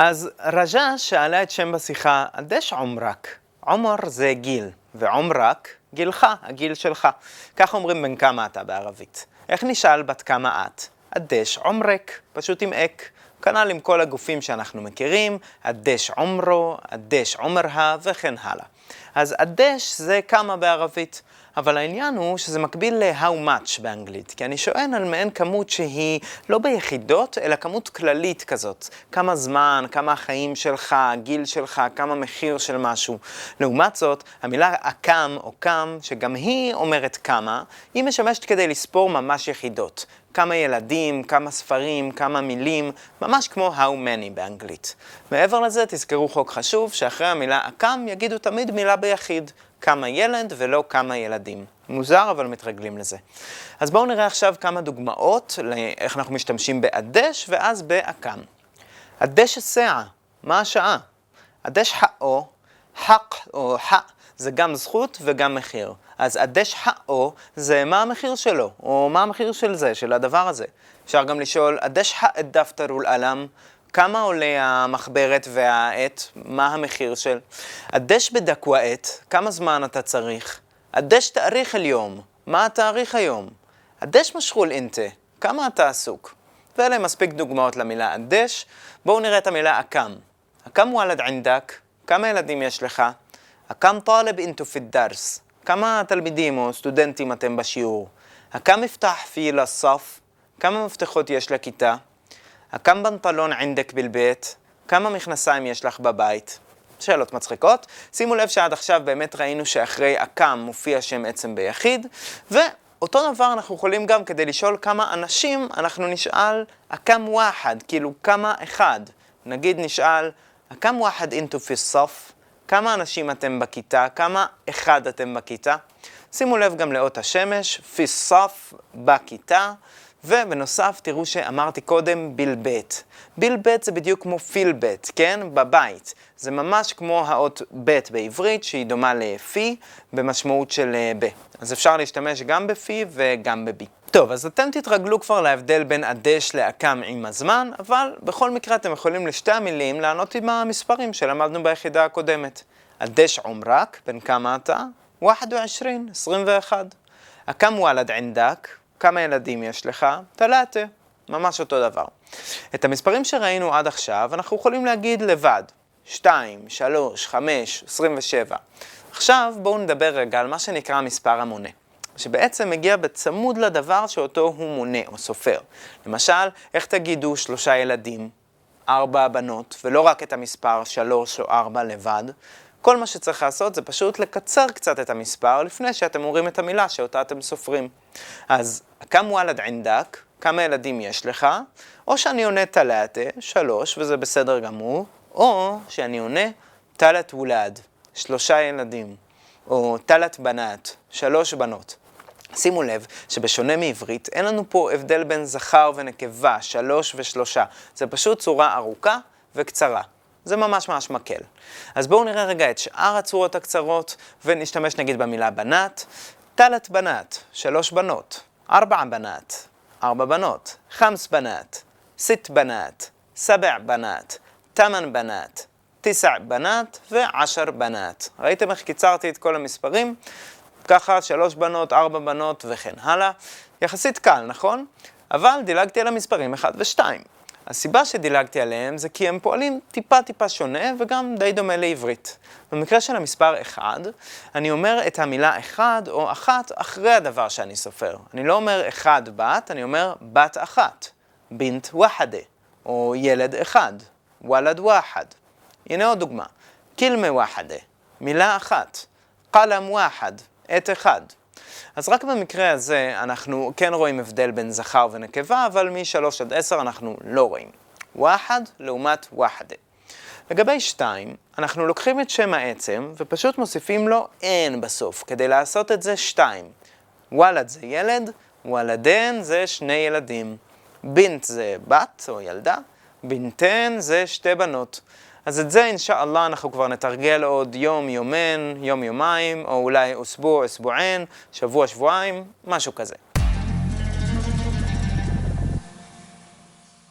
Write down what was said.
אז רג'ה שאלה את שם בשיחה, אדש עומרק. עומר זה גיל, ועומרק, גילך, הגיל שלך. כך אומרים בן כמה אתה בערבית. איך נשאל בת כמה את? אדש עומרק, פשוט עם אק. כנ"ל עם כל הגופים שאנחנו מכירים, אדש עומרו, אדש עומרה וכן הלאה. אז אדש זה כמה בערבית. אבל העניין הוא שזה מקביל ל-how much באנגלית, כי אני שואל על מעין כמות שהיא לא ביחידות, אלא כמות כללית כזאת. כמה זמן, כמה החיים שלך, הגיל שלך, כמה מחיר של משהו. לעומת זאת, המילה אקם או קם, שגם היא אומרת כמה, היא משמשת כדי לספור ממש יחידות. כמה ילדים, כמה ספרים, כמה מילים, ממש כמו How many באנגלית. מעבר לזה, תזכרו חוק חשוב, שאחרי המילה אקם יגידו תמיד מילה ביחיד. כמה ילד ולא כמה ילדים. מוזר, אבל מתרגלים לזה. אז בואו נראה עכשיו כמה דוגמאות לאיך אנחנו משתמשים באדש ואז באקם. אדש הסאה, מה השעה? אדש חאו, חק או חא, זה גם זכות וגם מחיר. אז אדש חאו זה מה המחיר שלו, או מה המחיר של זה, של הדבר הזה. אפשר גם לשאול, את דפתר אל-עלם, כמה עולה המחברת והעט? מה המחיר של? הדש בדק הוא העט, כמה זמן אתה צריך? הדש תאריך אל-יום, מה התאריך היום? הדש משחול אינטה, כמה אתה עסוק? ואלה מספיק דוגמאות למילה הדש. בואו נראה את המילה אקם. אקם וולד עינדק? כמה ילדים יש לך? אקם טלב אינטו פידרס, כמה תלמידים או סטודנטים אתם בשיעור? אקם מפתח פי לסף? כמה מפתחות יש לכיתה? כמה בנטלון עינדק בלבית? כמה מכנסיים יש לך בבית? שאלות מצחיקות. שימו לב שעד עכשיו באמת ראינו שאחרי אקם מופיע שם עצם ביחיד, ואותו דבר אנחנו יכולים גם כדי לשאול כמה אנשים, אנחנו נשאל אקם וחד, כאילו כמה אחד. נגיד נשאל, אקם וחד אינטו פי סוף? כמה אנשים אתם בכיתה? כמה אחד אתם בכיתה? שימו לב גם לאות השמש, פי סוף, בכיתה. ובנוסף, תראו שאמרתי קודם בלבט. בלבט זה בדיוק כמו פילבט, כן? בבית. זה ממש כמו האות ב' בעברית, שהיא דומה לפי, במשמעות של אה, ב. אז אפשר להשתמש גם בפי וגם בבי. טוב, אז אתם תתרגלו כבר להבדל בין אדש לאקם עם הזמן, אבל בכל מקרה אתם יכולים לשתי המילים לענות עם המספרים שלמדנו ביחידה הקודמת. אדש עומרק, בן כמה אתה? 21, 21. אקם וולד עינדק, כמה ילדים יש לך? תלאטה, ממש אותו דבר. את המספרים שראינו עד עכשיו אנחנו יכולים להגיד לבד, 2, 3, 5, 27. עכשיו בואו נדבר רגע על מה שנקרא המספר המונה, שבעצם מגיע בצמוד לדבר שאותו הוא מונה או סופר. למשל, איך תגידו שלושה ילדים, ארבע בנות, ולא רק את המספר שלוש או ארבע לבד, כל מה שצריך לעשות זה פשוט לקצר קצת את המספר לפני שאתם אומרים את המילה שאותה אתם סופרים. אז כמה וולד עינדק, כמה ילדים יש לך, או שאני עונה תלאטה, שלוש, וזה בסדר גמור, או שאני עונה תלת וולד, שלושה ילדים, או תלת בנת, שלוש בנות. שימו לב שבשונה מעברית, אין לנו פה הבדל בין זכר ונקבה, שלוש ושלושה. זה פשוט צורה ארוכה וקצרה. זה ממש ממש מקל. אז בואו נראה רגע את שאר הצורות הקצרות, ונשתמש נגיד במילה בנת. תלת בנת, שלוש בנות. ארבע בנת, ארבע בנות. חמס בנת, סית בנת, סבע בנת, תמן בנת, תשע בנת ועשר בנת. ראיתם איך קיצרתי את כל המספרים? ככה שלוש בנות, ארבע בנות וכן הלאה. יחסית קל, נכון? אבל דילגתי על המספרים 1 ו-2. הסיבה שדילגתי עליהם זה כי הם פועלים טיפה טיפה שונה וגם די דומה לעברית. במקרה של המספר 1, אני אומר את המילה 1 או 1 אחרי הדבר שאני סופר. אני לא אומר 1 בת, אני אומר בת אחת. בינט וחדה, או ילד אחד. וולד וחד. הנה עוד דוגמה. קילמה וחדה, מילה אחת. קלם וחד, עת אחד. אז רק במקרה הזה אנחנו כן רואים הבדל בין זכר ונקבה, אבל מ-3 עד 10 אנחנו לא רואים. וחד לעומת וחדה. לגבי 2, אנחנו לוקחים את שם העצם ופשוט מוסיפים לו n בסוף, כדי לעשות את זה 2. וולד זה ילד, וולדן זה שני ילדים. בינט זה בת או ילדה, בינתן זה שתי בנות. אז את זה אינשאללה אנחנו כבר נתרגל עוד יום, יומן, יום, יומיים, או אולי אוסבוע, אסבוען, שבוע, שבועיים, משהו כזה.